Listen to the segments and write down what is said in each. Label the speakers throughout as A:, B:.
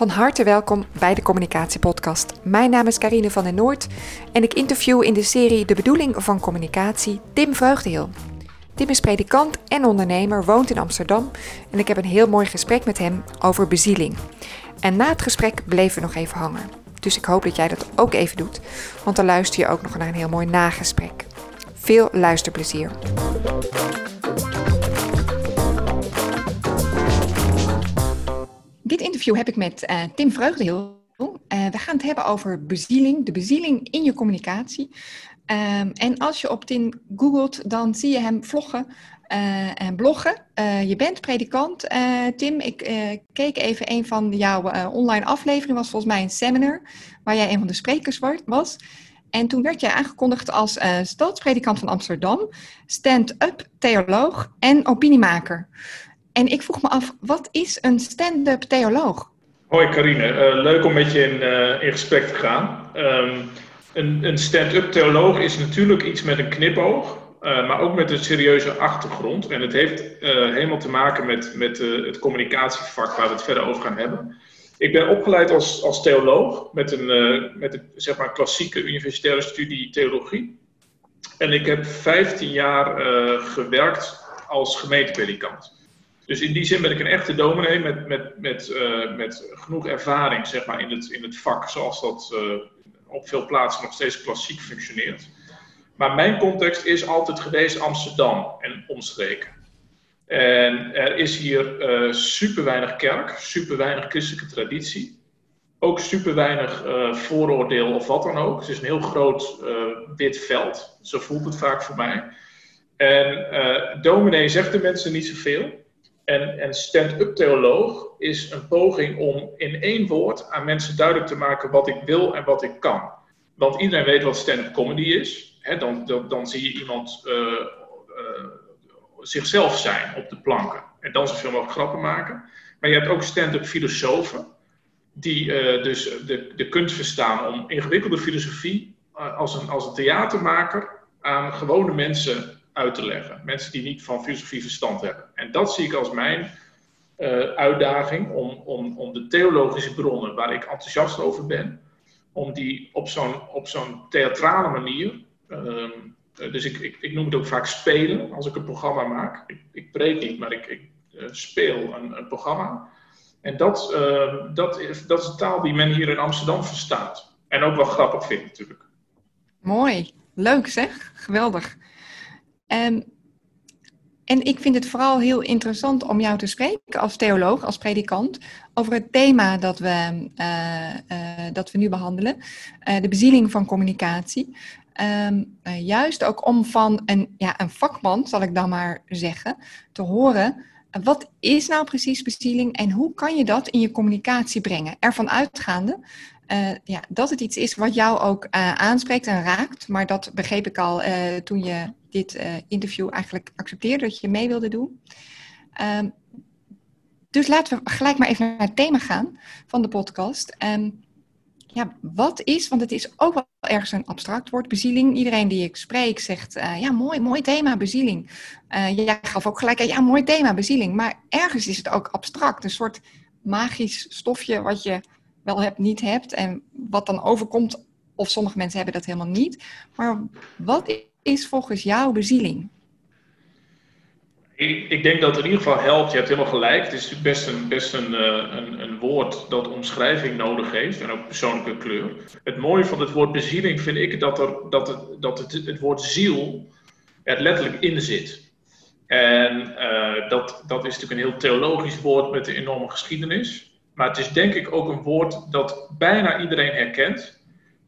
A: Van harte welkom bij de Communicatiepodcast. Mijn naam is Carine van den Noord en ik interview in de serie De Bedoeling van Communicatie Tim Vreugdeheel. Tim is predikant en ondernemer, woont in Amsterdam en ik heb een heel mooi gesprek met hem over bezieling. En na het gesprek bleven we nog even hangen. Dus ik hoop dat jij dat ook even doet, want dan luister je ook nog naar een heel mooi nagesprek. Veel luisterplezier. Dit interview heb ik met uh, Tim Vreugdeheel. Uh, we gaan het hebben over bezieling, de bezieling in je communicatie. Um, en als je op Tim googelt, dan zie je hem vloggen uh, en bloggen. je bent predikant, Tim. Ik keek even een van jouw online afleveringen, was volgens mij een seminar, waar jij een van de sprekers was. En toen werd jij aangekondigd als stadspredikant van Amsterdam, stand-up theoloog en opiniemaker. En ik vroeg me af, wat is een stand-up theoloog?
B: Hoi Carine, uh, leuk om met je in, uh, in gesprek te gaan. Um, een, een stand-up theoloog is natuurlijk iets met een knipoog, uh, maar ook met een serieuze achtergrond. En het heeft helemaal te maken met, met het communicatievak waar we het verder over gaan hebben. Ik ben opgeleid als, als theoloog met een, met een zeg maar, klassieke universitaire studie theologie. En ik heb 15 jaar gewerkt als gemeentepredikant. Dus in die zin ben ik een echte dominee met, met, met, uh, met genoeg ervaring zeg maar, in, het, in het vak, zoals dat uh, op veel plaatsen nog steeds klassiek functioneert. Maar mijn context is altijd geweest Amsterdam en omstreken. En er is hier uh, super weinig kerk, super weinig christelijke traditie. Ook super weinig vooroordeel of wat dan ook. Het is een heel groot wit veld. Zo voelt het vaak voor mij. En dominee zegt de mensen niet zoveel. En, en stand-up theoloog is een poging om in één woord aan mensen duidelijk te maken wat ik wil en wat ik kan. Want iedereen weet wat stand-up comedy is. dan, dan, zie je iemand uh, uh, zichzelf zijn op de planken. En dan zoveel mogelijk grappen maken. Maar je hebt ook stand-up filosofen. Die uh, dus de, de kunst verstaan om ingewikkelde filosofie als, een, als een theatermaker aan gewone mensen uit te leggen. Mensen die niet van filosofie verstand hebben. En dat zie ik als mijn uh, uitdaging om, om, om de theologische bronnen waar ik enthousiast over ben, om die op zo'n, op zo'n theatrale manier. Uh, dus ik, ik, ik, noem het ook vaak spelen als ik een programma maak. Ik, ik preek niet, maar ik, ik uh, speel een, een, programma. En dat, ehm, dat, is, dat is taal die men hier in Amsterdam verstaat. En ook wel grappig vindt natuurlijk.
A: Mooi, leuk zeg, geweldig. Um, en ik vind het vooral heel interessant om jou te spreken als theoloog, als predikant, over het thema dat we, uh, uh, dat we nu behandelen, uh, de bezieling van communicatie. Um, juist ook om van een, ja, een vakman, zal ik dan maar zeggen, te horen wat is nou precies bezieling en hoe kan je dat in je communicatie brengen? Ervan uitgaande uh, ja, dat het iets is wat jou ook uh, aanspreekt en raakt. Maar dat begreep ik al uh, toen je dit interview eigenlijk accepteerde dat je mee wilde doen. Ehm, dus laten we gelijk maar even naar het thema gaan van de podcast. Um, ja, wat is, want het is ook wel ergens een abstract woord, bezieling. Iedereen die ik spreek zegt, ja, mooi, mooi thema, bezieling. jij gaf ook gelijk, ja, mooi thema, bezieling. Maar ergens is het ook abstract, een soort magisch stofje wat je wel hebt, niet hebt. En wat dan overkomt, of sommige mensen hebben dat helemaal niet. Maar wat is volgens jou bezieling?
B: Ik, ik, denk dat het in ieder geval helpt. Je hebt helemaal gelijk. Het is best een, best een, eh, een, een, woord dat omschrijving nodig heeft en ook persoonlijke kleur. Het mooie van het woord bezieling vind ik dat, er, dat, het, dat het, het woord ziel er letterlijk in zit. En uh, dat, dat is natuurlijk een heel theologisch woord met een enorme geschiedenis. Maar het is denk ik ook een woord dat bijna iedereen herkent.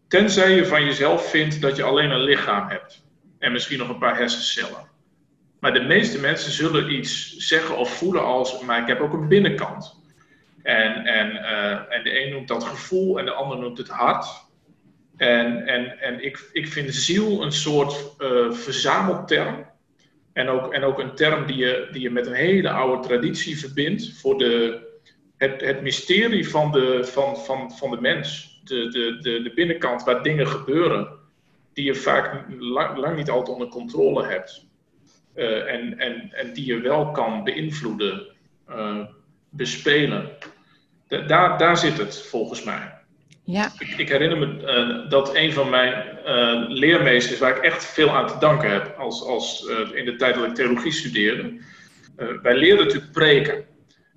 B: Tenzij je van jezelf vindt dat je alleen een lichaam hebt. En misschien nog een paar hersencellen. Maar de meeste mensen zullen iets zeggen of voelen als: maar ik heb ook een binnenkant. En, en, uh, en de een noemt dat gevoel en de ander noemt het hart. En, en, en ik, ik vind ziel een soort uh, verzamelterm. En ook, en ook een term die je, die je met een hele oude traditie verbindt voor de, het, het mysterie van de, van, van, van de mens. De, de, de, de binnenkant waar dingen gebeuren die je vaak lang, lang niet altijd onder controle hebt. Uh, en, en, en die je wel kan beïnvloeden, uh, bespelen. daar, daar zit het volgens mij.
A: Ja.
B: Ik, ik herinner me uh, dat een van mijn leermeesters, waar ik echt veel aan te danken heb, als, als, in de tijd dat ik theologie studeerde, wij leerden natuurlijk preken.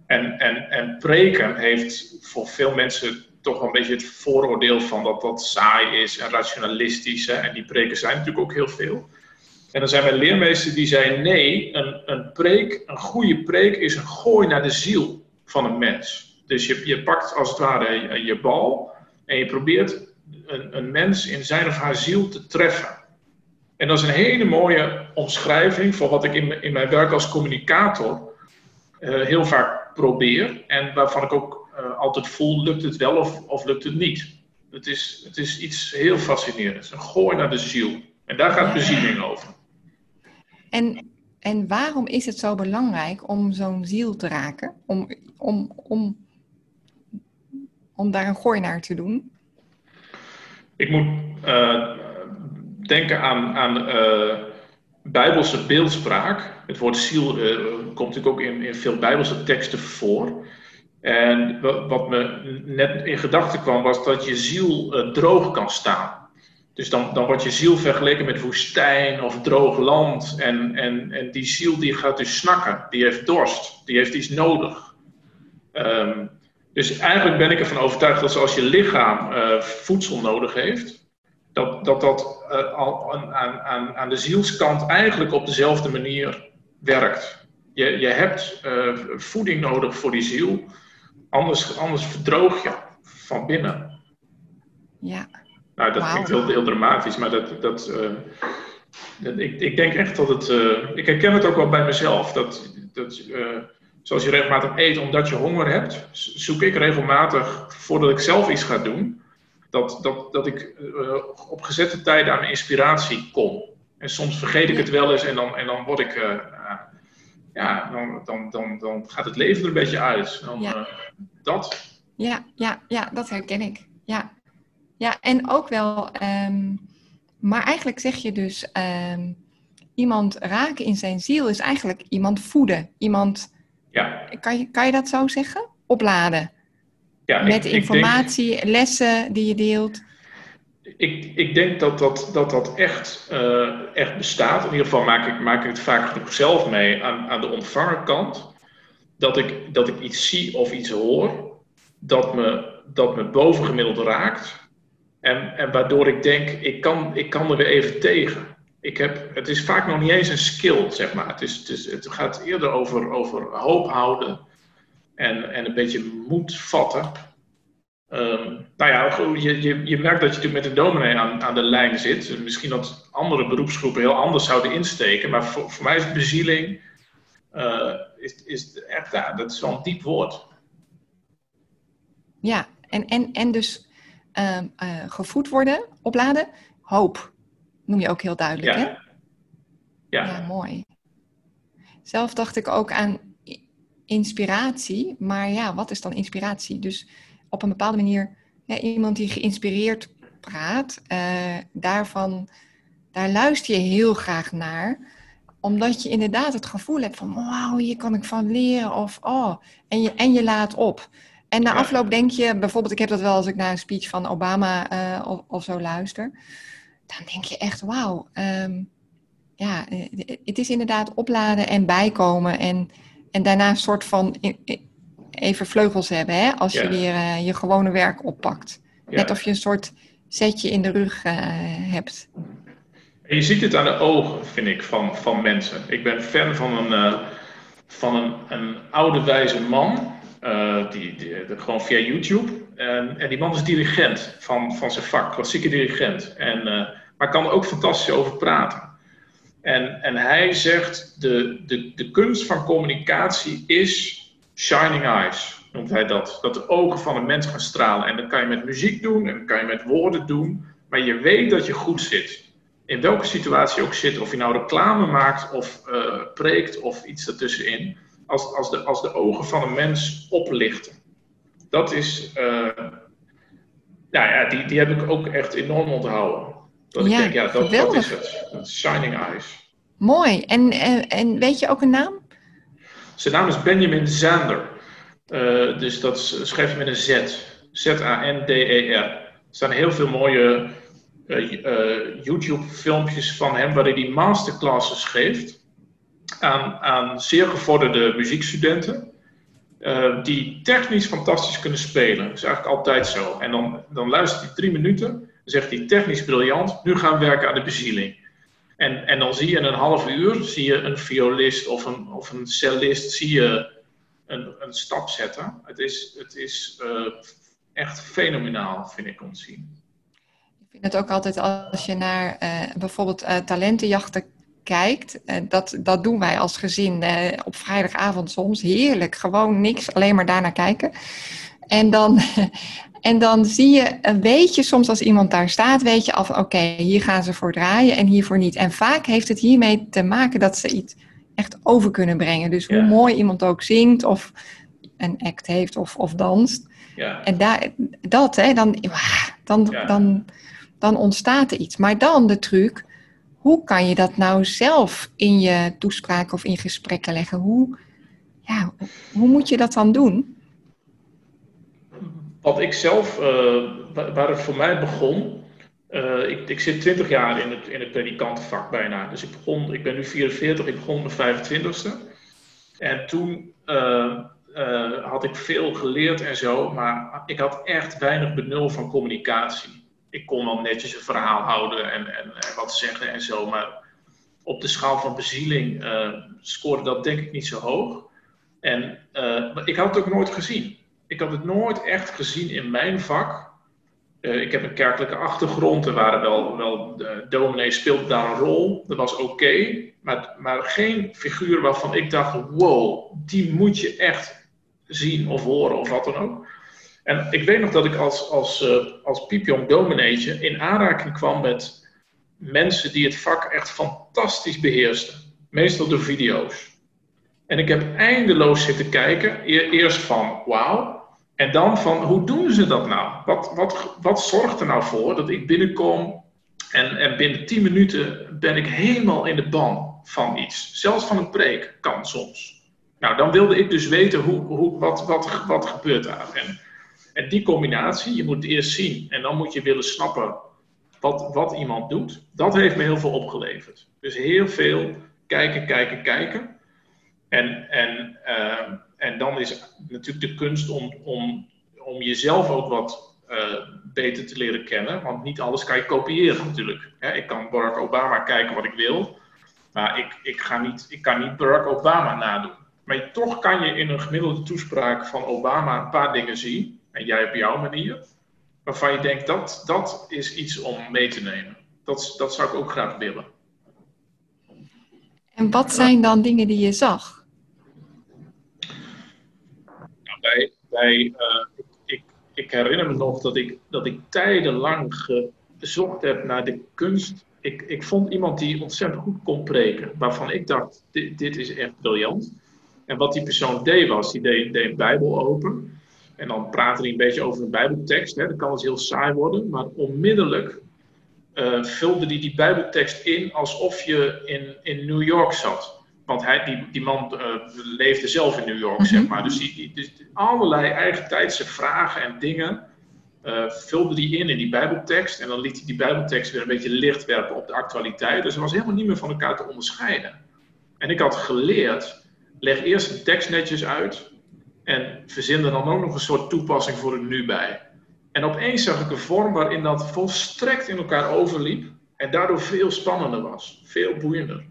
B: En, en, en preken heeft voor veel mensen toch wel een beetje het vooroordeel van dat dat saai is en rationalistisch. Hè? En die preken zijn natuurlijk ook heel veel. En dan zijn wij leermeester die zei: nee, een, een preek, een goede preek is een gooi naar de ziel van een mens. Dus je, je pakt als het ware je, bal en je probeert een, een mens in zijn of haar ziel te treffen. En dat is een hele mooie omschrijving voor wat ik in, in mijn werk als communicator uh, heel vaak probeer. En waarvan ik ook uh, altijd voel, lukt het wel of, of lukt het niet. Het is, het is iets heel fascinerends. Een gooi naar de ziel. En daar gaat bezieling over.
A: En, en waarom is het zo belangrijk om zo'n ziel te raken? Om, om, om om daar een gooi naar te doen?
B: Ik moet uh, denken aan, aan uh, bijbelse beeldspraak. Het woord ziel uh, komt natuurlijk ook in, in veel bijbelse teksten voor. En wat me net in gedachten kwam, was dat je ziel droog kan staan. Dus dan, dan wordt je ziel vergeleken met woestijn of droog land. En, en, en die ziel die gaat dus snakken, die heeft dorst, die heeft iets nodig. Um, dus eigenlijk ben ik ervan overtuigd dat als je lichaam uh, voedsel nodig heeft, dat dat, dat al aan, aan, aan de zielskant eigenlijk op dezelfde manier werkt. Je, je hebt uh, voeding nodig voor die ziel, anders, anders verdroog je van binnen.
A: Ja.
B: Nou, dat wow. klinkt heel, heel dramatisch, maar dat, dat, dat ik, ik denk echt dat het. ik herken het ook wel bij mezelf. Dat, dat zoals je regelmatig eet omdat je honger hebt, zoek ik regelmatig, voordat ik zelf iets ga doen, dat, dat, dat ik uh, op gezette tijden aan mijn inspiratie kom. En soms vergeet ik het wel eens en dan, en dan word ik, uh, ja, dan, dan, dan, dan gaat het leven er een beetje uit. Dan, ja. Dat.
A: Ja, ja, ja, dat herken ik. Ja, ja en ook wel, um, maar eigenlijk zeg je dus, um, iemand raken in zijn ziel is eigenlijk iemand voeden. Iemand
B: ja.
A: Kan, je, kan je dat zo zeggen? Opladen.
B: Ja,
A: Met
B: ik,
A: informatie,
B: ik denk,
A: lessen die je deelt.
B: Ik, ik denk dat dat, dat, dat echt, uh, echt bestaat. In ieder geval maak ik, maak ik het vaak genoeg zelf mee aan, aan de ontvangerkant. Dat ik, dat ik iets zie of iets hoor dat me, dat me bovengemiddeld raakt. En, en waardoor ik denk, ik kan, ik kan er weer even tegen ik heb, het is vaak nog niet eens een skill, zeg maar. Het, is, het, is, het gaat eerder over, over hoop houden en, en een beetje moed vatten. Um, nou ja, je, je, je merkt dat je natuurlijk met een dominee aan, aan de lijn zit. Misschien dat andere beroepsgroepen heel anders zouden insteken. Maar voor, voor mij is bezieling uh, is, is echt, ja, dat is wel een diep woord.
A: Ja, en, en, en dus uh, uh, gevoed worden, opladen, hoop noem je ook heel duidelijk,
B: ja.
A: hè?
B: Ja.
A: ja, mooi. Zelf dacht ik ook aan inspiratie, maar ja, wat is dan inspiratie? Dus op een bepaalde manier, ja, iemand die geïnspireerd praat, uh, daarvan, daar luister je heel graag naar, omdat je inderdaad het gevoel hebt van, wauw, hier kan ik van leren, of oh, en je, en je laat op. En na afloop denk je, bijvoorbeeld, ik heb dat wel als ik naar een speech van Obama uh, of, of zo luister dan denk je echt, wauw. Um, ja, eh, het is inderdaad opladen en bijkomen. En, en daarna een soort van even vleugels hebben, hè? Als je weer uh, je gewone werk oppakt.
B: Ja.
A: Net of je een soort zetje in de rug uh, hebt.
B: En je ziet het aan de ogen, vind ik, van, van mensen. Ik ben fan van een, uh, van een, een oude wijze man. Die, die, die, gewoon via YouTube. En, en, die man is dirigent van, van zijn vak, klassieke dirigent. En, maar kan er ook fantastisch over praten. En, en hij zegt: de, de, de kunst van communicatie is shining eyes, noemt hij dat. Dat de ogen van een mens gaan stralen. En dat kan je met muziek doen en dat kan je met woorden doen. Maar je weet dat je goed zit. In welke situatie ook zit, of je nou reclame maakt of uh, preekt of iets ertussenin als, als, de, als de ogen van een mens oplichten. Dat is, uh, nou ja, die, die heb ik ook echt enorm onthouden. Dat
A: ja,
B: ik denk, ja, dat, dat is het. Shining Eyes.
A: Mooi. En, en, en weet je ook een naam?
B: Zijn naam is Benjamin Zander. dus dat schrijf je met een Z. Z-A-N-D-E-R. Er staan heel veel mooie YouTube-filmpjes van hem waarin hij masterclasses geeft aan, aan zeer gevorderde muziekstudenten. Die technisch fantastisch kunnen spelen. Dat is eigenlijk altijd zo. En dan, dan luistert hij drie minuten, zegt hij technisch briljant, nu gaan we werken aan de bezieling. En, en dan zie je in een half uur zie je een violist of een, of een cellist zie je een, een stap zetten. Het is, het is uh, echt fenomenaal, vind ik, te zien.
A: Ik vind het ook altijd als je naar uh, bijvoorbeeld uh, talentenjachten kijkt. Dat, dat doen wij als gezin op vrijdagavond soms. Heerlijk, gewoon niks, alleen maar daarnaar kijken. En dan, en dan zie je, weet je soms als iemand daar staat, weet je af, oké, hier gaan ze voor draaien en hiervoor niet. En vaak heeft het hiermee te maken dat ze iets echt over kunnen brengen. Dus hoe mooi iemand ook zingt of een act heeft of, of danst. Ja. En daar, dat, hè, dan, dan, ja. dan, dan ontstaat er iets. Maar dan de truc, hoe kan je dat nou zelf in je toespraak of in gesprekken leggen? Hoe, ja, hoe moet je dat dan doen?
B: Wat ik zelf, uh, waar het voor mij begon, uh, ik, ik, zit 20 jaar in het, in het predikantenvak bijna. Dus ik begon, ik ben nu 44, ik begon mijn 25ste. En toen uh, had ik veel geleerd en zo, maar ik had echt weinig benul van communicatie. Ik kon wel netjes een verhaal houden en, en, en wat zeggen en zo, maar op de schaal van bezieling scoorde dat denk ik niet zo hoog. En ik had het ook nooit gezien ik had het nooit echt gezien in mijn vak. Uh, ik heb een kerkelijke achtergrond. Er waren wel, wel de dominee speelde daar een rol. Dat was oké. maar, maar geen figuur waarvan ik dacht: wow, die moet je echt zien of horen of wat dan ook. En ik weet nog dat ik als, als, uh, als piepjong domineetje in aanraking kwam met mensen die het vak echt fantastisch beheersten. Meestal door video's. En ik heb eindeloos zitten kijken. Eerst van wauw. En dan van hoe doen ze dat nou? Wat, wat, wat zorgt er nou voor dat ik binnenkom en, en binnen 10 minuten ben ik helemaal in de ban van iets? Zelfs van een preek kan soms. Nou, dan wilde ik dus weten hoe, hoe, wat, wat, wat gebeurt daar. En, en die combinatie, je moet eerst zien en dan moet je willen snappen wat, wat iemand doet. Dat heeft me heel veel opgeleverd. Dus heel veel kijken, kijken, kijken. En, en, uh, en dan is natuurlijk de kunst om, om, om jezelf ook wat uh, beter te leren kennen. Want niet alles kan je kopiëren natuurlijk. ik kan Barack Obama kijken wat ik wil. Maar ik, ik, ga niet, ik kan niet Barack Obama nadoen. Maar toch kan je in een gemiddelde toespraak van Obama een paar dingen zien. En jij op jouw manier. Waarvan je denkt, dat, dat is iets om mee te nemen. Dat, dat zou ik ook graag willen.
A: En wat zijn dan dingen die je zag?
B: Bij uh, ik, ik, herinner me nog dat ik, dat ik tijdenlang gezocht heb naar de kunst. Ik, ik vond iemand die ontzettend goed kon preken, waarvan ik dacht, dit, dit is echt briljant. En wat die persoon deed was, die deed, deed een Bijbel open. En dan praatte hij een beetje over een Bijbeltekst. Hè. Dat kan eens heel saai worden, maar onmiddellijk uh, vulde hij die Bijbeltekst in alsof je in, in New York zat. Want hij, die, die man uh, leefde zelf in New York, zeg mhm. maar. Dus, die, die, dus allerlei eigen tijdse vragen en dingen uh, vulde hij in in die Bijbeltekst. En dan liet hij die Bijbeltekst weer een beetje licht werpen op de actualiteit. Dus hij was helemaal niet meer van elkaar te onderscheiden. En ik had geleerd, leg eerst de tekst netjes uit. En verzin er dan ook nog een soort toepassing voor het nu bij. En opeens zag ik een vorm waarin dat volstrekt in elkaar overliep. En daardoor veel spannender was. Veel boeiender.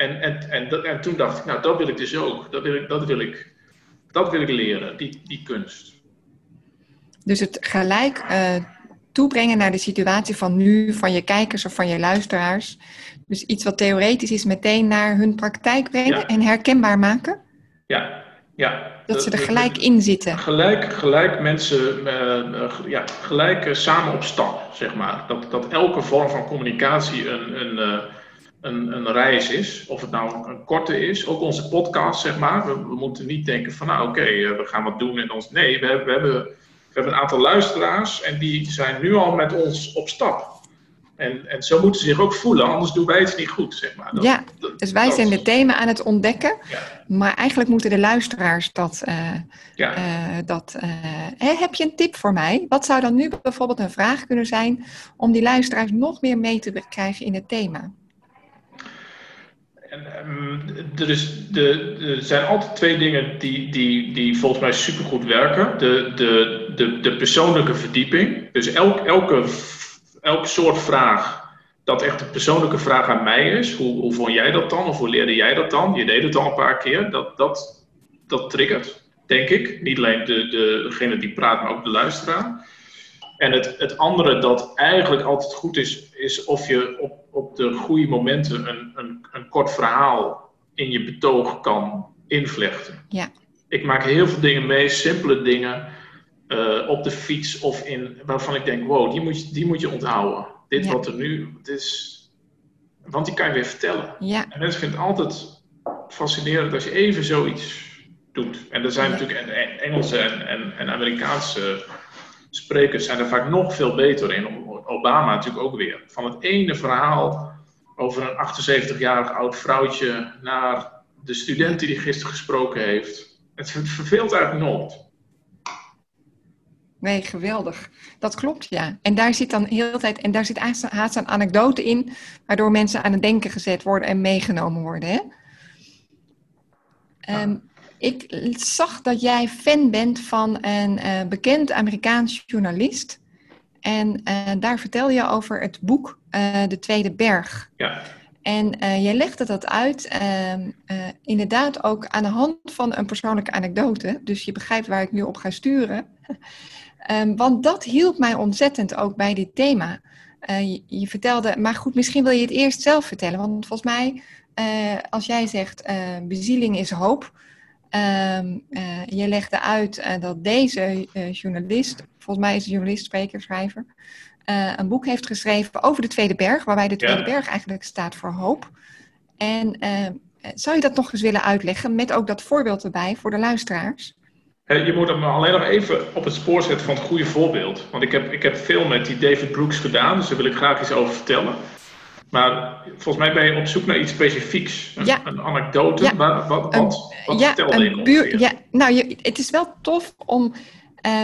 B: En, en, en, en toen dacht ik, nou, dat wil ik dus ook. Dat wil ik, dat wil ik, dat wil ik leren, die, die kunst.
A: Dus het gelijk uh, toebrengen naar de situatie van nu, van je kijkers of van je luisteraars. Dus iets wat theoretisch is, meteen naar hun praktijk brengen en herkenbaar maken?
B: Ja, ja.
A: Dat ze er gelijk in zitten.
B: Gelijk, gelijk mensen, uh, ja, gelijk samen op stap, zeg maar. Dat, dat elke vorm van communicatie een, een een, een reis is, of het nou een korte is, ook onze podcast, zeg maar. We, we moeten niet denken van, nou oké, eh, we gaan wat doen en ons. Nee, we, hebben, we, hebben, we hebben een aantal luisteraars en die zijn nu al met ons op stap. En, en zo moeten ze zich ook voelen, anders doen wij het niet goed, zeg maar.
A: Dat, ja, dus wij zijn de thema aan het ontdekken, ja. maar eigenlijk moeten de luisteraars dat... Uh, ja. uh, dat uh, heb je een tip voor mij? Wat zou dan nu bijvoorbeeld een vraag kunnen zijn om die luisteraars nog meer mee te krijgen in het thema?
B: En, um, er, is de, er zijn altijd twee dingen die, die, die volgens mij supergoed werken. De, de, de, de persoonlijke verdieping. Dus elk, elke, elk soort vraag dat echt een persoonlijke vraag aan mij is. Hoe, hoe vond jij dat dan? Of hoe leerde jij dat dan? Je deed het al een paar keer. Dat, dat, dat triggert, denk ik. Niet alleen de, degene die praat, maar ook de luisteraar. En het, het andere dat eigenlijk altijd goed is, is of je op, op de goede momenten een, een, een kort verhaal in je betoog kan invlechten.
A: Ja.
B: Ik maak heel veel dingen mee, simpele dingen, uh, op de fiets of in, waarvan ik denk, wow, die moet je, die moet je onthouden. Dit wat er nu, is, want die kan je weer vertellen.
A: Ja.
B: En mensen vinden het altijd fascinerend als je even zoiets doet. En er zijn ja. natuurlijk Engelse en, en, en Amerikaanse sprekers zijn er vaak nog veel beter in. Obama natuurlijk ook weer. Van het ene verhaal over een 78-jarig oud vrouwtje naar de student die gisteren gesproken heeft. Het verveelt eigenlijk nooit.
A: Nee, geweldig. Dat klopt, ja. En daar zit dan heel de tijd, en daar zit haast een anekdote in, waardoor mensen aan het denken gezet worden en meegenomen worden. Hè? Um, ik zag dat jij fan bent van een uh, bekend Amerikaans journalist. En uh, daar vertel je over het boek uh, De Tweede Berg.
B: Ja.
A: En jij legde dat uit, ehm, inderdaad ook aan de hand van een persoonlijke anekdote. Dus je begrijpt waar ik nu op ga sturen. um, want dat hielp mij ontzettend ook bij dit thema. Je, je, vertelde, maar goed, misschien wil je het eerst zelf vertellen. Want volgens mij, als jij zegt bezieling is hoop Um, uh, je legde uit uh, dat deze uh, journalist, volgens mij is een journalist, spreker, schrijver, een boek heeft geschreven over de Tweede Berg, waarbij de Tweede ja. Berg eigenlijk staat voor hoop. En zou je dat nog eens willen uitleggen, met ook dat voorbeeld erbij voor de luisteraars?
B: Je moet hem alleen nog even op het spoor zetten van het goede voorbeeld. Want ik heb, ik heb veel met die David Brooks gedaan, dus daar wil ik graag iets over vertellen. Maar volgens mij ben je op zoek naar iets specifieks. Een,
A: ja.
B: een anekdote. Ja. Wat, wat, wat, wat
A: ja,
B: vertelde
A: een buur, ja, Nou, je, het is wel tof om,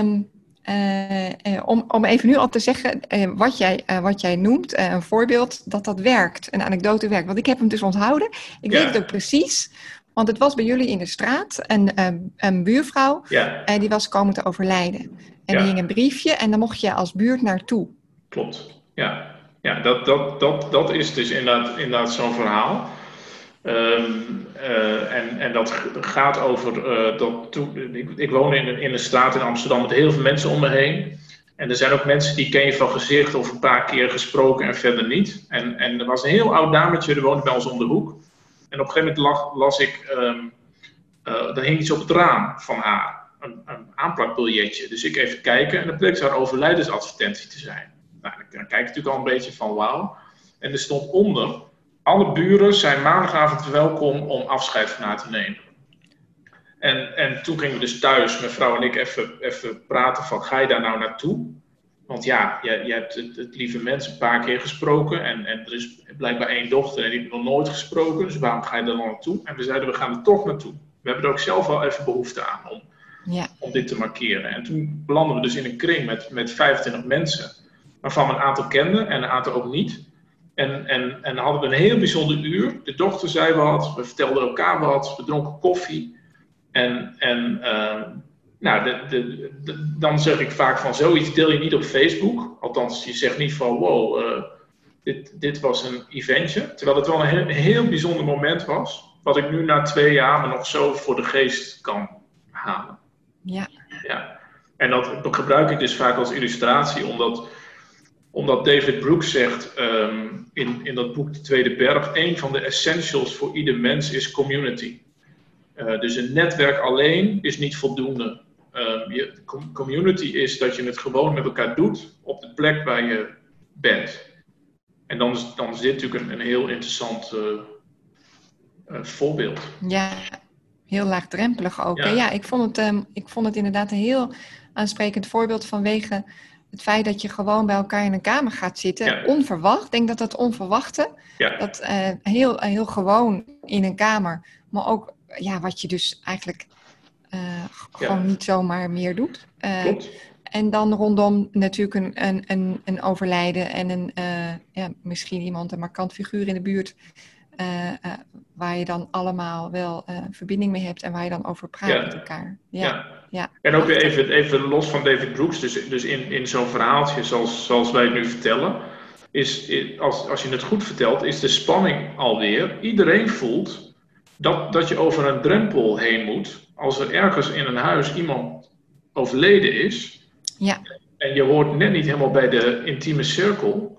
A: um, uh, om, om even nu al te zeggen uh, wat, jij, wat jij noemt. een voorbeeld dat dat werkt. Een anekdote werkt. Want ik heb hem dus onthouden. Ik weet het ook precies. Want het was bij jullie in de straat. Een, een buurvrouw.
B: Ja.
A: die was komen te overlijden. En die hing een briefje. En dan mocht je als buurt naartoe.
B: Klopt, ja. Ja, dat, dat, dat, dat is dus inderdaad, inderdaad zo'n verhaal. Um, uh, en, en dat gaat over uh, dat toen, ik, ik woon in een, in een straat in Amsterdam met heel veel mensen om me heen. En er zijn ook mensen die ken je van gezicht of een paar keer gesproken en verder niet. En, en er was een heel oud dametje, die woonde bij ons om de hoek. En op een gegeven moment las ik, um, uh, er hing iets op het raam van haar. Een, een aanplakbiljetje. Dus ik even kijken en dat bleek haar overlijdensadvertentie te zijn. Nou, dan kijk ik natuurlijk al een beetje van wauw. En er stond onder, alle buren zijn maandagavond welkom om afscheid van haar te nemen. En, en toen gingen we dus thuis, mijn vrouw en ik, even, even praten van ga je daar nou naartoe? Want ja, je, je hebt het, het, lieve mens een paar keer gesproken en, en er is blijkbaar één dochter en die heeft nog nooit gesproken. Dus waarom ga je er dan naartoe? En we zeiden, we gaan er toch naartoe. We hebben er ook zelf wel even behoefte aan om,
A: ja.
B: om dit te markeren. En toen belanden we dus in een kring met, met 25 mensen waarvan we een aantal kenden en een aantal ook niet. En, en, en hadden we een heel bijzonder uur. De dochter zei wat, we vertelden elkaar wat, we dronken koffie. En, en uh, nou, de, de, de, dan zeg ik vaak van zoiets deel je niet op Facebook. Althans, je zegt niet van wow, uh, dit, dit was een eventje. Terwijl het wel een heel, een heel bijzonder moment was. Wat ik nu na twee jaar me nog zo voor de geest kan halen.
A: Ja.
B: ja. En dat gebruik ik dus vaak als illustratie, omdat omdat David Brooks zegt um, in, in dat boek De Tweede Berg, een van de essentials voor ieder mens is community. Uh, dus een netwerk alleen is niet voldoende. Um, je, community is dat je het gewoon met elkaar doet op de plek waar je bent. En dan is, dan is dit natuurlijk een, een heel interessant uh, uh, voorbeeld.
A: Ja, heel laagdrempelig ook. Ja, ja ik, vond het, um, ik vond het inderdaad een heel aansprekend voorbeeld vanwege het feit dat je gewoon bij elkaar in een kamer gaat zitten, onverwacht. Ik denk dat dat onverwachte,
B: ja.
A: dat uh, heel, heel gewoon in een kamer, maar ook ja, wat je dus eigenlijk uh, gewoon niet zomaar meer doet.
B: Klopt.
A: En dan rondom natuurlijk een, een, een, een overlijden en een, ja, misschien iemand, een markant figuur in de buurt. Uh, uh, waar je dan allemaal wel uh, verbinding mee hebt en waar je dan over praat
B: ja.
A: met elkaar.
B: Ja.
A: Ja. ja.
B: En ook weer even, even los van David Brooks, dus, dus in, in zo'n verhaaltje zoals, zoals wij het nu vertellen, is, als, als je het goed vertelt, is de spanning alweer. Iedereen voelt dat, dat je over een drempel heen moet. Als er ergens in een huis iemand overleden is,
A: ja.
B: en je hoort net niet helemaal bij de intieme cirkel,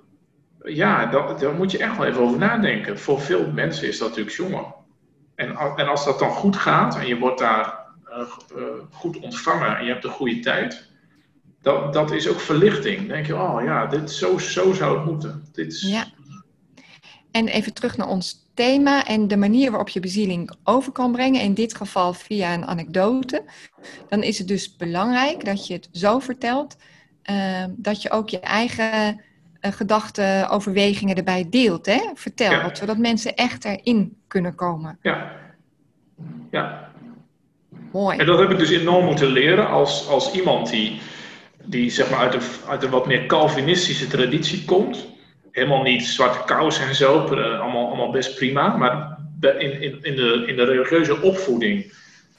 B: ja, daar, moet je echt wel even over nadenken. Voor veel mensen is dat natuurlijk jongen. En, en als dat dan goed gaat en je wordt daar uh, uh, goed ontvangen en je hebt een goede tijd, dat, dat is ook verlichting. Denk je, oh ja, dit, zo, zo zou het moeten. Dit is...
A: Ja. En even terug naar ons thema en de manier waarop je bezieling over kan brengen, in dit geval via een anekdote. Dan is het dus belangrijk dat je het zo vertelt uh, dat je ook je eigen gedachten, overwegingen erbij deelt. Hè? Vertel,
B: Ja.
A: zodat mensen echt erin kunnen komen.
B: Ja. ja.
A: Mooi.
B: En dat heb ik dus enorm moeten leren als, als iemand die, die zeg maar uit, een, uit een wat meer Calvinistische traditie komt. Helemaal niet zwarte kous en zo, eh, allemaal, allemaal best prima. Maar in, in, in, de, in de religieuze opvoeding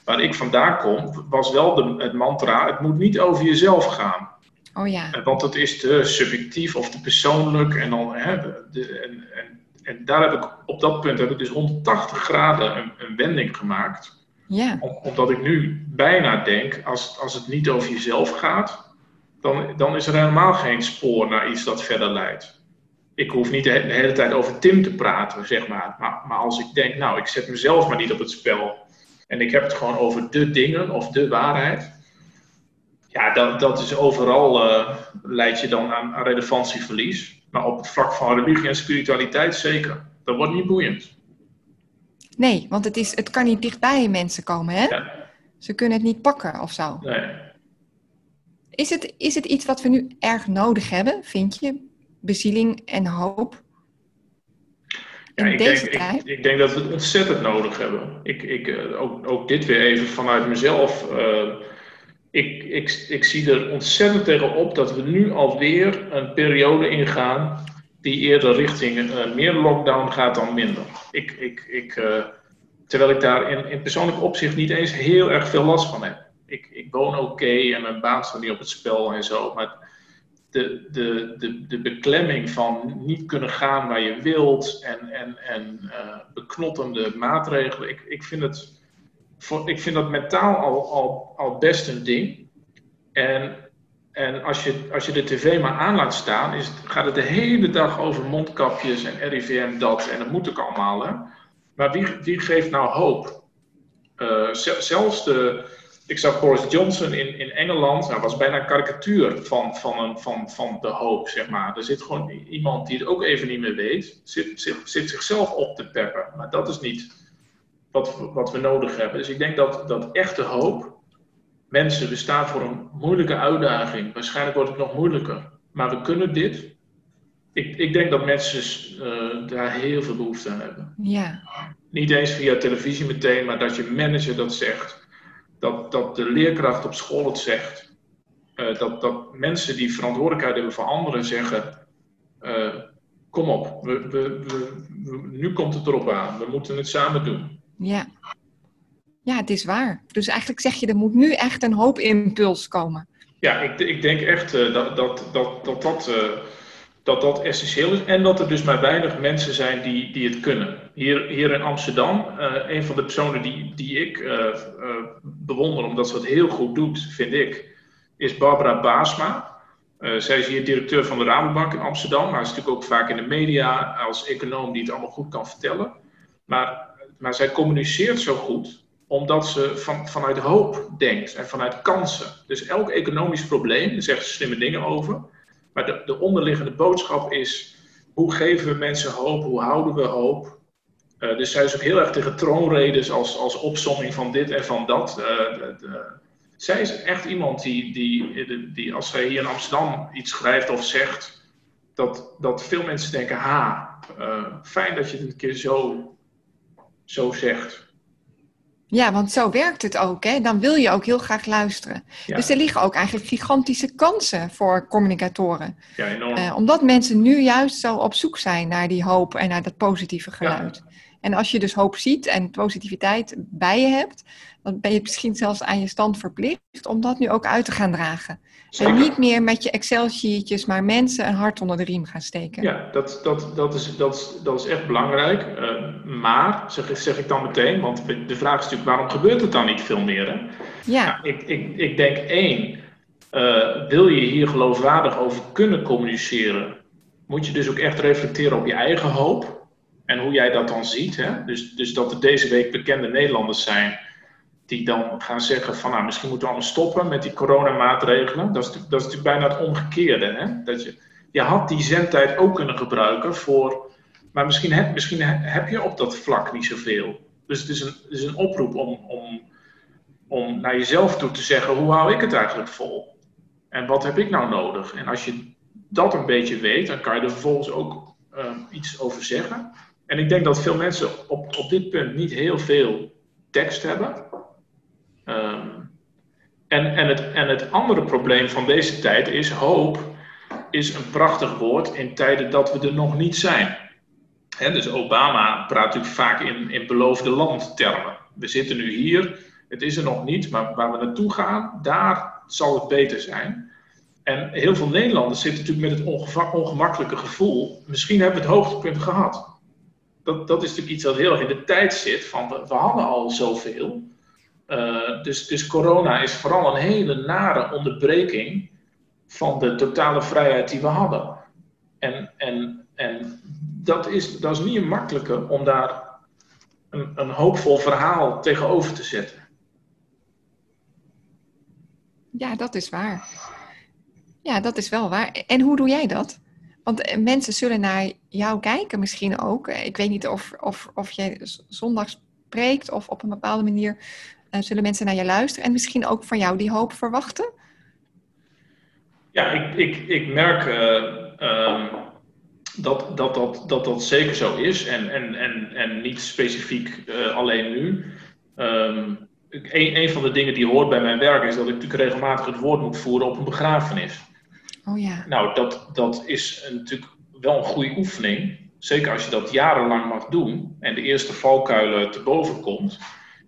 B: waar ik vandaan kom, was wel de, het mantra: het moet niet over jezelf gaan.
A: Oh ja.
B: Want het is te subjectief of te persoonlijk. En, dan, hè, de, de- en, en, en daar heb ik op dat punt heb ik dus 180 graden een, een wending gemaakt.
A: Ja.
B: Om- omdat ik nu bijna denk, als, als het niet over jezelf gaat, dan, dan is er helemaal geen spoor naar iets dat verder leidt. Ik hoef niet de, he- de hele tijd over Tim te praten, zeg maar. maar. Maar als ik denk, nou, ik zet mezelf maar niet op het spel. En ik heb het gewoon over de dingen of de waarheid. Ja, dat, dat is overal, eh leid je dan aan, aan relevantieverlies. Maar op het vlak van religie en spiritualiteit zeker. Dat wordt niet boeiend.
A: Nee, want het, is, het kan niet dichtbij mensen komen, hè?
B: Ja.
A: Ze kunnen het niet pakken of zo.
B: Nee.
A: Is het, is het iets wat we nu erg nodig hebben, vind je? Bezieling en hoop?
B: Ja, ik,
A: deze
B: denk, ik denk dat we het ontzettend nodig hebben. Ik, ik, eh, ook, ook dit weer even vanuit mezelf. eh, ik, ik, ik zie er ontzettend tegenop dat we nu alweer een periode ingaan die eerder richting eh, meer lockdown gaat dan minder. Ik, ik, ik, eh, terwijl ik daar in, in persoonlijk opzicht niet eens heel erg veel last van heb. Ik, ik woon oké en mijn baan staat niet op het spel en zo. Maar de, de, de, de beklemming van niet kunnen gaan waar je wilt en, en, en eh, beknottende maatregelen. Ik, ik, vind het, ik vind dat mentaal al, al, al best een ding. En, en als, je, als je de tv maar aan laat staan, is, gaat het de hele dag over mondkapjes en RIVM dat en dat moet ook allemaal. Maar wie, geeft nou hoop? Eh, zel- zelfs de, ik zag Boris Johnson in, in Engeland, hij was bijna een karikatuur van, van, een, van, van de hoop, zeg maar. Er zit gewoon iemand die het ook even niet meer weet, zit, zit, zit zichzelf op te peppen. Maar dat is niet wat, we- wat we nodig hebben. Dus ik denk dat, dat echte hoop, mensen, we staan voor een moeilijke uitdaging. Waarschijnlijk wordt het nog moeilijker. Maar we kunnen dit. Ik, ik denk dat mensen eh, daar heel veel behoefte aan hebben
A: Ja,
B: niet eens via televisie meteen, maar dat je manager dat zegt. Dat, dat de leerkracht op school het zegt. Eh, dat, dat mensen die verantwoordelijkheid hebben voor anderen zeggen: eh, Kom op, we, we, we- nu komt het erop aan. We moeten het samen doen.
A: Ja. Ja, het is waar. Dus eigenlijk zeg je, er moet nu echt een hoopimpuls komen.
B: Ja, ik, ik denk echt eh, dat, dat, dat, dat, dat, eh, dat dat essentieel is. En dat er dus maar weinig mensen zijn die, die het kunnen. Hier, hier in Amsterdam, eh, een van de personen die, die ik bewonder, omdat ze het heel goed doet, vind ik, is Barbara Baasma. Zij is hier directeur van de Rabobank in Amsterdam, maar is natuurlijk ook vaak in de media als econoom die het allemaal goed kan vertellen. Maar, maar zij communiceert zo goed omdat ze van, vanuit hoop denkt en vanuit kansen. Dus elk economisch probleem, daar zegt ze slimme dingen over. Maar de, de onderliggende boodschap is: hoe geven we mensen hoop? Hoe houden we hoop? Eh, dus zij is ook heel erg tegen troonredes als, als opsomming van dit en van dat. Eh, de- de- zij is echt iemand die, die, die als zij hier in Amsterdam iets schrijft of zegt, dat, dat veel mensen denken, ha, uh, fijn dat je het een keer zo, zo zegt.
A: Ja, want zo werkt het ook. Hè? Dan wil je ook heel graag luisteren. Dus er liggen ook eigenlijk gigantische kansen voor communicatoren.
B: Ja, enorm. Uh,
A: omdat mensen nu juist zo op zoek zijn naar die hoop en naar dat positieve geluid. Ja. En als je dus hoop ziet en positiviteit bij je hebt, dan ben je misschien zelfs aan je stand verplicht om dat nu ook uit te gaan dragen. En niet meer met je Excel-sheetjes, maar mensen een hart onder de riem gaan steken.
B: Ja, dat, dat, dat, is, dat, is, dat is echt belangrijk. Uh, maar, zeg, zeg ik dan meteen, want de vraag is natuurlijk, waarom gebeurt het dan niet veel meer? Hè?
A: Ja.
B: Nou, ik, ik, ik denk één, uh, wil je hier geloofwaardig over kunnen communiceren, moet je dus ook echt reflecteren op je eigen hoop. En hoe jij dat dan ziet. Hè? Dus, dus dat er deze week bekende Nederlanders zijn die dan gaan zeggen van nou, misschien moeten we allemaal stoppen met die coronamaatregelen. Dat is, dat is natuurlijk bijna het omgekeerde. Hè? Dat je, je had die zendtijd ook kunnen gebruiken voor, maar misschien heb, misschien heb je op dat vlak niet zoveel. Dus het is een, het is een oproep om, om, om naar jezelf toe te zeggen, hoe hou ik het eigenlijk vol? En wat heb ik nou nodig? En als je dat een beetje weet, dan kan je er vervolgens ook uh, iets over zeggen. En ik denk dat veel mensen op, op dit punt niet heel veel tekst hebben. Um, en, en, het, en het andere probleem van deze tijd is hoop is een prachtig woord in tijden dat we er nog niet zijn. He, dus Obama praat natuurlijk vaak in, in beloofde landtermen. We zitten nu hier, het is er nog niet, maar waar we naartoe gaan, daar zal het beter zijn. En heel veel Nederlanders zitten natuurlijk met het ongemakkelijke gevoel, misschien hebben we het hoogtepunt gehad dat, dat is natuurlijk iets dat heel in de tijd zit. Van we, we hadden al zoveel. Uh, dus, dus corona is vooral een hele nare onderbreking van de totale vrijheid die we hadden. En, en, en dat, is, dat is niet een makkelijke om daar een, een hoopvol verhaal tegenover te zetten.
A: Ja, dat is waar. Ja, dat is wel waar. En hoe doe jij dat? Want eh, mensen zullen naar jou kijken misschien ook. Eh, ik weet niet of, of, of je zondag spreekt of op een bepaalde manier uh, zullen mensen naar je luisteren. En misschien ook van jou die hoop verwachten?
B: Ja, ik, ik, ik merk um, dat, dat, dat, dat dat zeker zo is. En, en, en, en niet specifiek alleen nu. Um, een, een van de dingen die hoort bij mijn werk is dat ik natuurlijk regelmatig het woord moet voeren op een begrafenis.
A: Oh ja.
B: Nou, dat, dat is natuurlijk wel een goede oefening. Zeker als je dat jarenlang mag doen en de eerste valkuilen te boven komt.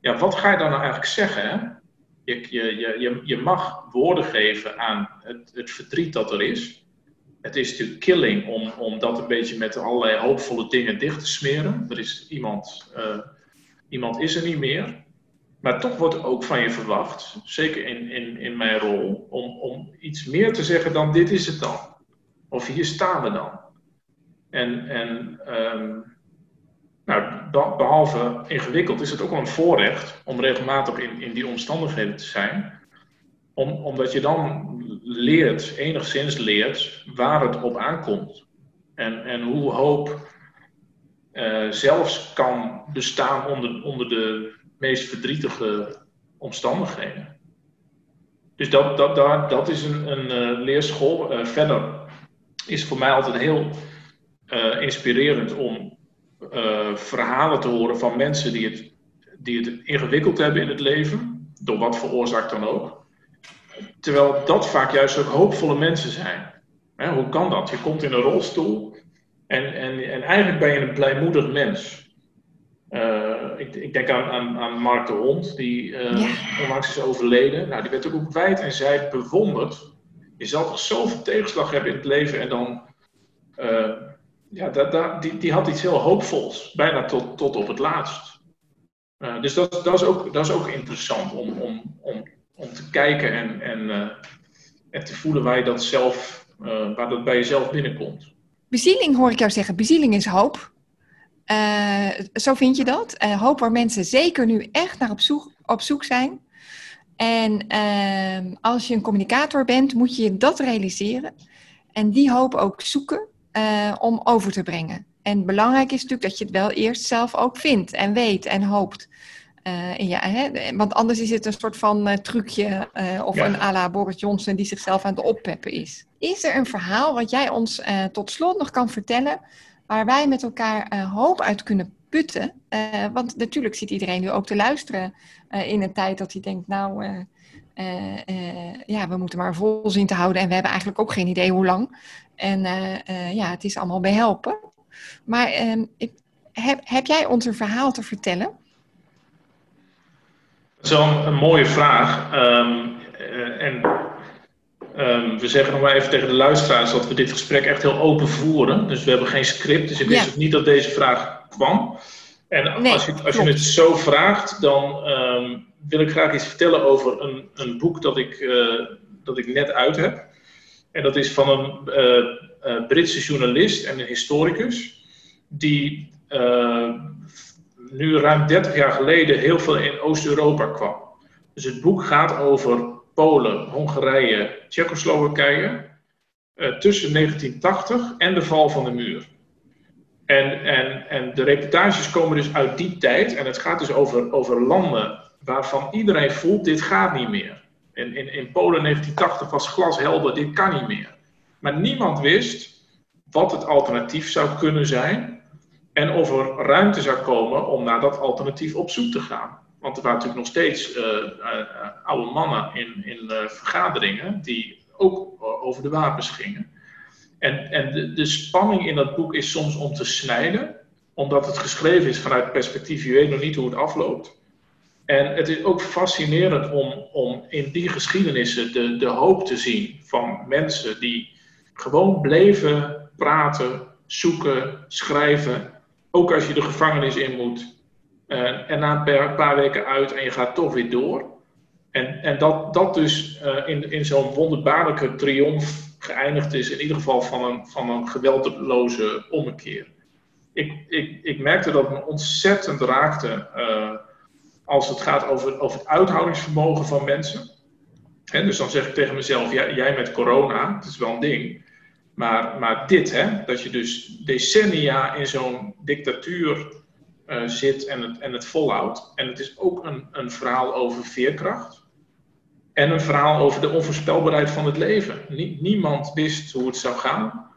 B: Ja, wat ga je dan nou eigenlijk zeggen? Je, je, je, je mag woorden geven aan het, het verdriet dat er is. Het is natuurlijk killing om, om dat een beetje met allerlei hoopvolle dingen dicht te smeren. Er is iemand, uh, iemand is er niet meer. Maar toch wordt ook van je verwacht, zeker in, in, in mijn rol, om, om iets meer te zeggen dan dit is het dan. Of hier staan we dan. En, en um, nou, behalve ingewikkeld is het ook wel een voorrecht om regelmatig in, in die omstandigheden te zijn. Om, omdat je dan leert, enigszins leert, waar het op aankomt. En, en hoe hoop uh, zelfs kan bestaan onder, onder de meest verdrietige omstandigheden. Dus dat, dat, dat, dat is een, een uh, leerschool. Uh, verder is voor mij altijd heel uh, inspirerend om verhalen te horen van mensen die het, die het ingewikkeld hebben in het leven, door wat voor oorzaak dan ook. Terwijl dat vaak juist ook hoopvolle mensen zijn. Hè, hoe kan dat? Je komt in een rolstoel en, en, en eigenlijk ben je een blijmoedig mens. Uh, ik, ik, denk aan, aan, aan, Mark de Hond, die uh, ja. onlangs is overleden. Nou, die werd ook op wijd en zijd bewonderd. Je zal toch zoveel tegenslag hebben in het leven en dan... Uh, ja, dat, dat, die, die had iets heel hoopvols, bijna tot, tot op het laatst. dus dat, dat, is ook, dat is ook interessant om, om, om, om te kijken en, en, en te voelen waar, je dat zelf, waar dat bij jezelf binnenkomt.
A: Bezieling hoor ik jou zeggen. Bezieling is hoop. Uh, zo vind je dat? Uh, hoop waar mensen zeker nu echt naar op zoek, op zoek zijn. En uh, als je een communicator bent, moet je dat realiseren. En die hoop ook zoeken uh, om over te brengen. En belangrijk is natuurlijk dat je het wel eerst zelf ook vindt en weet en hoopt. je, hè? Want anders is het een soort van trucje of een à la Boris Johnson die zichzelf aan het oppeppen is. Is er een verhaal wat jij ons tot slot nog kan vertellen waar wij met elkaar hoop uit kunnen putten? want natuurlijk zit iedereen nu ook te luisteren in een tijd dat hij denkt, nou ja, we moeten maar vol zien te houden en we hebben eigenlijk ook geen idee hoe lang. En ja, het is allemaal behelpen. Maar ehm, ik, heb, heb jij ons een verhaal te vertellen?
B: Dat is wel een, mooie vraag. Um, en um, we zeggen nog maar even tegen de luisteraars dat we dit gesprek echt heel open voeren. Dus we hebben geen script. Dus ik wist ook niet dat deze vraag kwam. En nee, als, je, als je het zo vraagt, dan wil ik graag iets vertellen over een, een boek dat ik, uh, dat ik net uit heb. En dat is van een uh, Britse journalist en een historicus, die nu ruim 30 jaar geleden heel veel in Oost-Europa kwam. Dus het boek gaat over Polen, Hongarije, Tsjechoslowakije tussen 1980 en de val van de muur. En, en, en de reportages komen dus uit die tijd. En het gaat dus over, over landen waarvan iedereen voelt, dit gaat niet meer. In, in, in Polen 1980 was glashelder, dit kan niet meer. Maar niemand wist wat het alternatief zou kunnen zijn en of er ruimte zou komen om naar dat alternatief op zoek te gaan. Want er waren natuurlijk nog steeds uh, uh, oude mannen in, in vergaderingen die ook over de wapens gingen. En, en de, de, spanning in dat boek is soms om te snijden, omdat het geschreven is vanuit perspectief, je weet nog niet hoe het afloopt. En het is ook fascinerend om, om in die geschiedenissen de, de hoop te zien van mensen die gewoon bleven praten, zoeken, schrijven. Ook als je de gevangenis in moet. Uh, en na een paar, weken uit en je gaat toch weer door. En, en dat, dat dus uh, in, in zo'n wonderbaarlijke triomf geëindigd is, in ieder geval van een, van een geweldloze ommekeer. Ik, ik, ik merkte dat het me ontzettend raakte. Uh, als het gaat over, over het uithoudingsvermogen van mensen. En dus dan zeg ik tegen mezelf, ja, jij met corona, dat is wel een ding. Maar, maar dit, hè, dat je dus decennia in zo'n dictatuur uh, zit en het, en het volhoudt. En het is ook een, een verhaal over veerkracht. En een verhaal over de onvoorspelbaarheid van het leven. niemand wist hoe het zou gaan.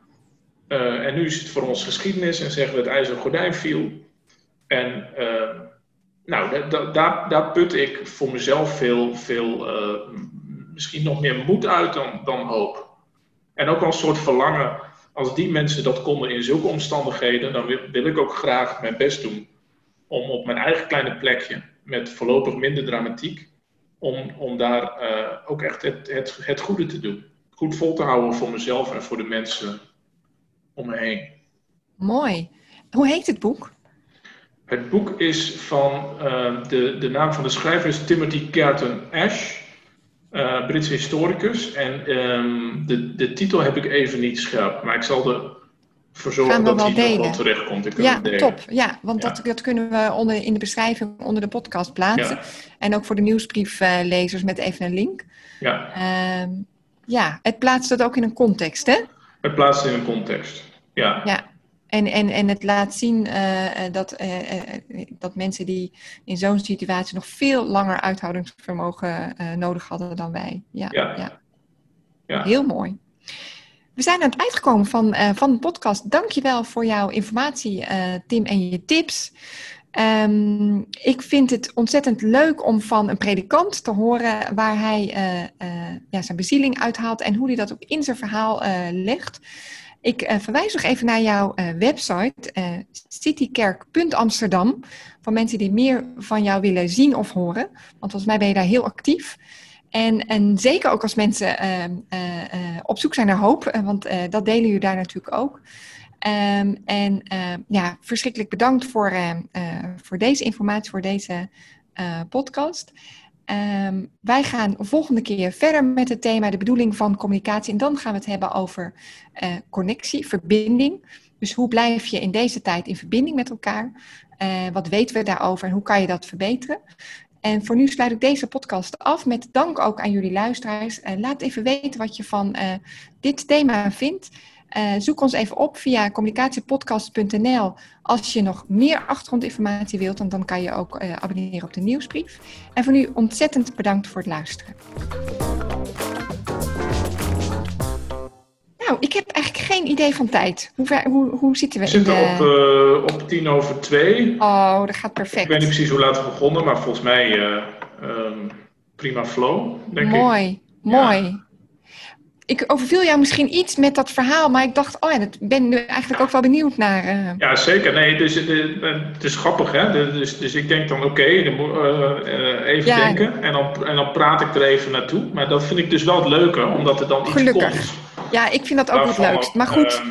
B: Uh, en nu is het voor ons geschiedenis en zeggen we het ijzeren gordijn viel. En uh, nou, daar, daar put ik voor mezelf veel, veel misschien nog meer moed uit dan, dan hoop. En ook een soort verlangen, als die mensen dat konden in zulke omstandigheden, dan wil ik ook graag mijn best doen om op mijn eigen kleine plekje, met voorlopig minder dramatiek, om, om daar uh, ook echt het, het, het goede te doen. Goed vol te houden voor mezelf en voor de mensen om me heen.
A: Mooi. Hoe heet het boek?
B: Het boek is van, uh, de, de naam van de schrijver is Timothy Carton Ash, uh, Britse historicus. En um, de, de titel heb ik even niet scherp, maar ik zal er voor zorgen dat nog wel terechtkomt. Ik
A: ja, top. Ja, want Dat, dat kunnen we onder, in de beschrijving onder de podcast plaatsen. Ja. En ook voor de nieuwsbrieflezers met even een link.
B: Ja.
A: Uh, ja, het plaatst dat ook in een context, hè?
B: Het plaatst in een context, ja.
A: Ja, en, en, en het laat zien uh, dat, uh, dat mensen die in zo'n situatie nog veel langer uithoudingsvermogen nodig hadden dan wij. Ja, ja. ja. ja. Heel mooi. We zijn aan het eind gekomen van, van de podcast. Dankjewel voor jouw informatie, Tim, en je tips. Um, ik vind het ontzettend leuk om van een predikant te horen waar hij ja, zijn bezieling uithaalt en hoe hij dat ook in zijn verhaal legt. Ik uh, verwijs nog even naar jouw uh, website, uh, citykerk.amsterdam, voor mensen die meer van jou willen zien of horen. Want volgens mij ben je daar heel actief. En, en zeker ook als mensen op zoek zijn naar hoop, want dat delen jullie daar natuurlijk ook. Um, en ja, verschrikkelijk bedankt voor, voor deze informatie, voor deze podcast. Wij gaan volgende keer verder met het thema de bedoeling van communicatie. En dan gaan we het hebben over connectie, verbinding. Dus hoe blijf je in deze tijd in verbinding met elkaar? Wat weten we daarover en hoe kan je dat verbeteren? En voor nu sluit ik deze podcast af met dank ook aan jullie luisteraars. Uh, laat even weten wat je van dit thema vindt. Uh, zoek ons even op via communicatiepodcast.nl. Als je nog meer achtergrondinformatie wilt, dan, kan je ook abonneren op de nieuwsbrief. En voor nu ontzettend bedankt voor het luisteren. Nou, ik heb eigenlijk geen idee van tijd. Hoe, ver, hoe, hoe zitten we?
B: We zitten
A: in
B: de... op, uh, op tien over twee.
A: Oh, dat gaat perfect.
B: Ik weet niet precies hoe laat we begonnen, maar volgens mij um, prima flow, denk
A: mooi,
B: ik.
A: Mooi, mooi. Ik overviel jou misschien iets met dat verhaal, maar ik dacht, oh ja, dat ben nu eigenlijk ook wel benieuwd naar. Uh...
B: Ja, zeker. Nee, dus, het is grappig, hè? Dus, dus ik denk dan, oké, okay, even ja. denken en dan, en dan praat ik er even naartoe. Maar dat vind ik dus wel het leuke, omdat er dan
A: Gelukkig.
B: iets komt.
A: Ja, ik vind dat ook het leukst. Maar goed.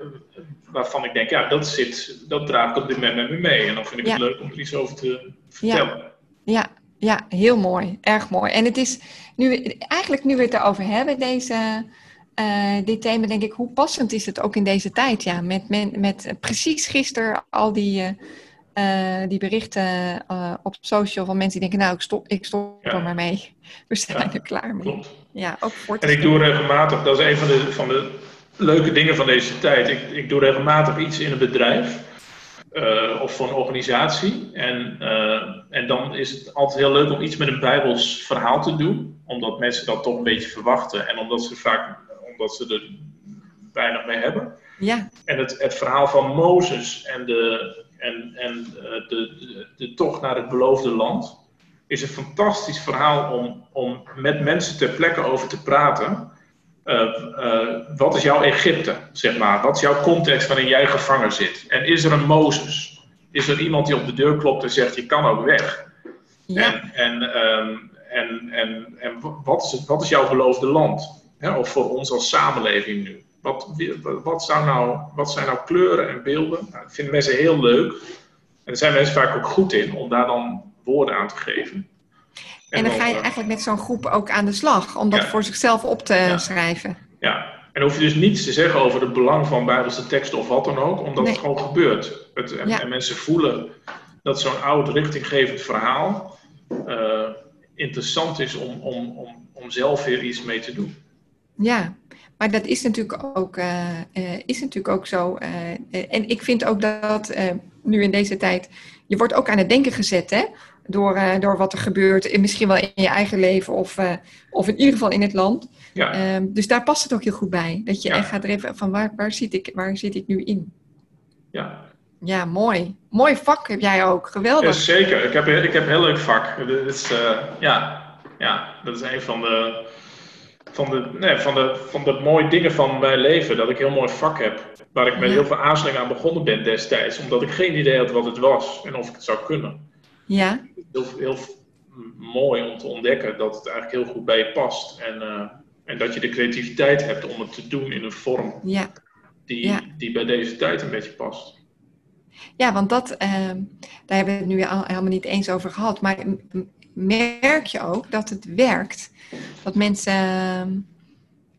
B: Uh, waarvan ik denk, ja, dat, zit, dat draag ik op dit moment met me mee. En dan vind ik ja. het leuk om er iets over te vertellen.
A: Ja, ja, ja heel mooi. Erg mooi. En het is nu, eigenlijk nu we het erover hebben, deze, uh, dit thema, denk ik, hoe passend is het ook in deze tijd? Ja, met, met, met precies gisteren al die, uh, die berichten uh, op social van mensen die denken, nou, ik stop, ik stop
B: Ja.
A: er maar mee. We zijn
B: Ja,
A: er klaar mee.
B: Klopt.
A: Ja, ook voor
B: En ik doe regelmatig, dat is een van de, van de leuke dingen van deze tijd. Ik, ik doe regelmatig iets in een bedrijf eh, of voor een organisatie. En, eh, en dan is het altijd heel leuk om iets met een Bijbels verhaal te doen, omdat mensen dat toch een beetje verwachten en omdat ze vaak omdat ze er weinig mee hebben.
A: Ja,
B: En het, het verhaal van Mozes en, de, en, en eh, de, de, de tocht naar het beloofde land is een fantastisch verhaal om, om met mensen ter plekke over te praten. Eh, eh, wat is jouw Egypte, zeg maar? Wat is jouw context waarin jij gevangen zit? En is er een Mozes? Is er iemand die op de deur klopt en zegt, je kan ook weg?
A: ja,
B: En, en, ehm, en, en, en wat, is het, wat is jouw beloofde land? Hè, of voor ons als samenleving nu? Wat, wat, zou nou, wat zijn nou kleuren en beelden? Nou, dat vinden mensen heel leuk. En daar zijn mensen vaak ook goed in om daar dan woorden aan te geven.
A: en dan ga je
B: eh,
A: eigenlijk met zo'n groep ook aan de slag om dat
B: Ja.
A: voor zichzelf op te
B: Ja.
A: schrijven.
B: Ja, en hoef je dus niets te zeggen over het belang van Bijbelse teksten of wat dan ook, omdat
A: Nee.
B: het gewoon gebeurt. Het, en,
A: Ja.
B: en mensen voelen dat zo'n oud richtinggevend verhaal eh, interessant is om, om, om, om zelf weer iets mee te doen.
A: Ja, maar dat is natuurlijk ook, eh, is natuurlijk ook zo. en ik vind ook dat nu in deze tijd, je wordt ook aan het denken gezet, hè? Door, eh, door wat er gebeurt, misschien wel in je eigen leven of, eh, of in ieder geval in het land.
B: Ja,
A: Ehm, dus daar past het ook heel goed bij. Dat je
B: Ja.
A: echt gaat even van waar, waar, zit ik, waar zit ik nu in?
B: ja.
A: Ja, mooi. Mooi vak heb jij ook.
B: ja
A: Geweldig.
B: zeker. Ik heb, ik heb een heel leuk vak. Dat is, eh, ja, ja, dat is een van de, van, de, nee, van, de, van de mooie dingen van mijn leven. Dat ik een heel mooi vak heb. Waar ik met
A: Ja.
B: heel veel aarzeling aan begonnen ben destijds. Omdat ik geen idee had wat het was en of ik het zou kunnen.
A: Ja,
B: heel, heel mooi om te ontdekken dat het eigenlijk heel goed bij je past. En, eh, en dat je de creativiteit hebt om het te doen in een vorm
A: ja.
B: die,
A: Ja.
B: die bij deze tijd een beetje past.
A: Ja, want dat, ehm, daar hebben we het nu al, helemaal niet eens over gehad. Maar merk je ook dat het werkt? Dat mensen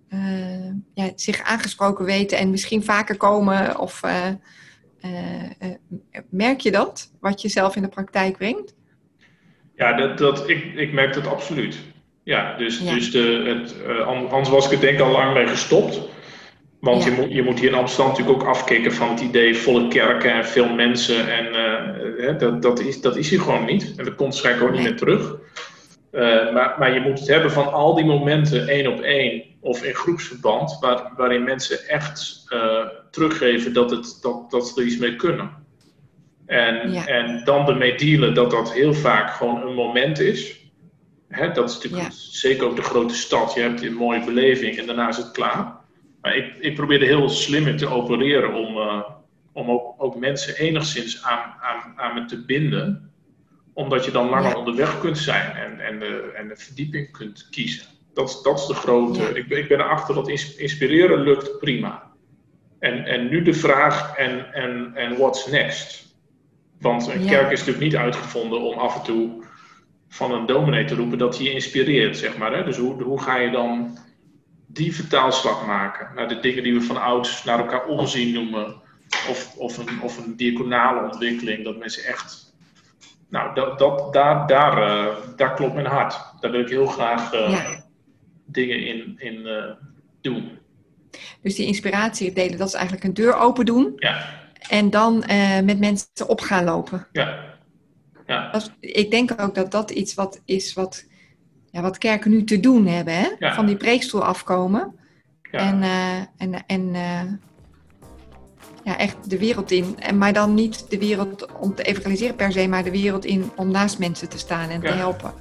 A: eh, ja, zich aangesproken weten en misschien vaker komen? Of eh, eh, eh, merk je dat, wat je zelf in de praktijk brengt?
B: Ja, dat, dat, ik, ik merk dat absoluut. Ja, dus,
A: Ja.
B: dus de, het, eh, an- anders was ik er denk ik al lang mee gestopt. Want
A: Ja.
B: je, moet, je moet hier in Amsterdam natuurlijk ook afkicken van het idee volle kerken en veel mensen. En eh, dat, dat, is, dat is hier gewoon niet. En dat komt waarschijnlijk ook niet meer terug. Eh, maar, maar je moet het hebben van al die momenten één op één of in groepsverband, waar, waarin mensen echt eh, teruggeven dat, het, dat, dat ze er iets mee kunnen. En,
A: Ja.
B: en dan ermee dealen dat dat heel vaak gewoon een moment is. Hè, dat is natuurlijk
A: Ja.
B: zeker ook de grote stad. Je hebt een mooie beleving en daarna is het klaar. Maar ik, ik probeer er heel slim in te opereren om, eh, om ook, ook mensen enigszins aan, aan, aan me te binden. Omdat je dan langer
A: Ja.
B: onderweg kunt zijn en, en, de, en de verdieping kunt kiezen. Dat, is- dat is de grote.
A: Ja.
B: Ik, ben- ik ben erachter dat ins- inspireren lukt prima. En, en nu de vraag: en, en, en what's next? Want een
A: Ja.
B: kerk is natuurlijk niet uitgevonden om af en toe van een dominee te roepen dat hij je inspireert, zeg maar. Hè? Dus hoe, hoe ga je dan die vertaalslag maken naar de dingen die we van ouds naar elkaar omzien noemen? Of, of, een, of een diaconale ontwikkeling, dat mensen echt. Nou, dat, dat, daar, daar, eh, daar klopt mijn hart. Daar wil ik heel graag eh,
A: Ja.
B: Dingen in, in eh, doen.
A: Dus die inspiratie delen, dat is eigenlijk een deur open doen.
B: Ja.
A: En dan uh, met mensen op gaan lopen.
B: Ja. ja.
A: Dat, ik denk ook dat dat iets wat is wat, ja, wat kerken nu te doen hebben. Hè?
B: Ja.
A: Van die preekstoel afkomen.
B: Ja.
A: En, uh, en, en uh, ja, echt de wereld in. En, maar dan niet de wereld om te evangeliseren per se, maar de wereld in om naast mensen te staan en te helpen.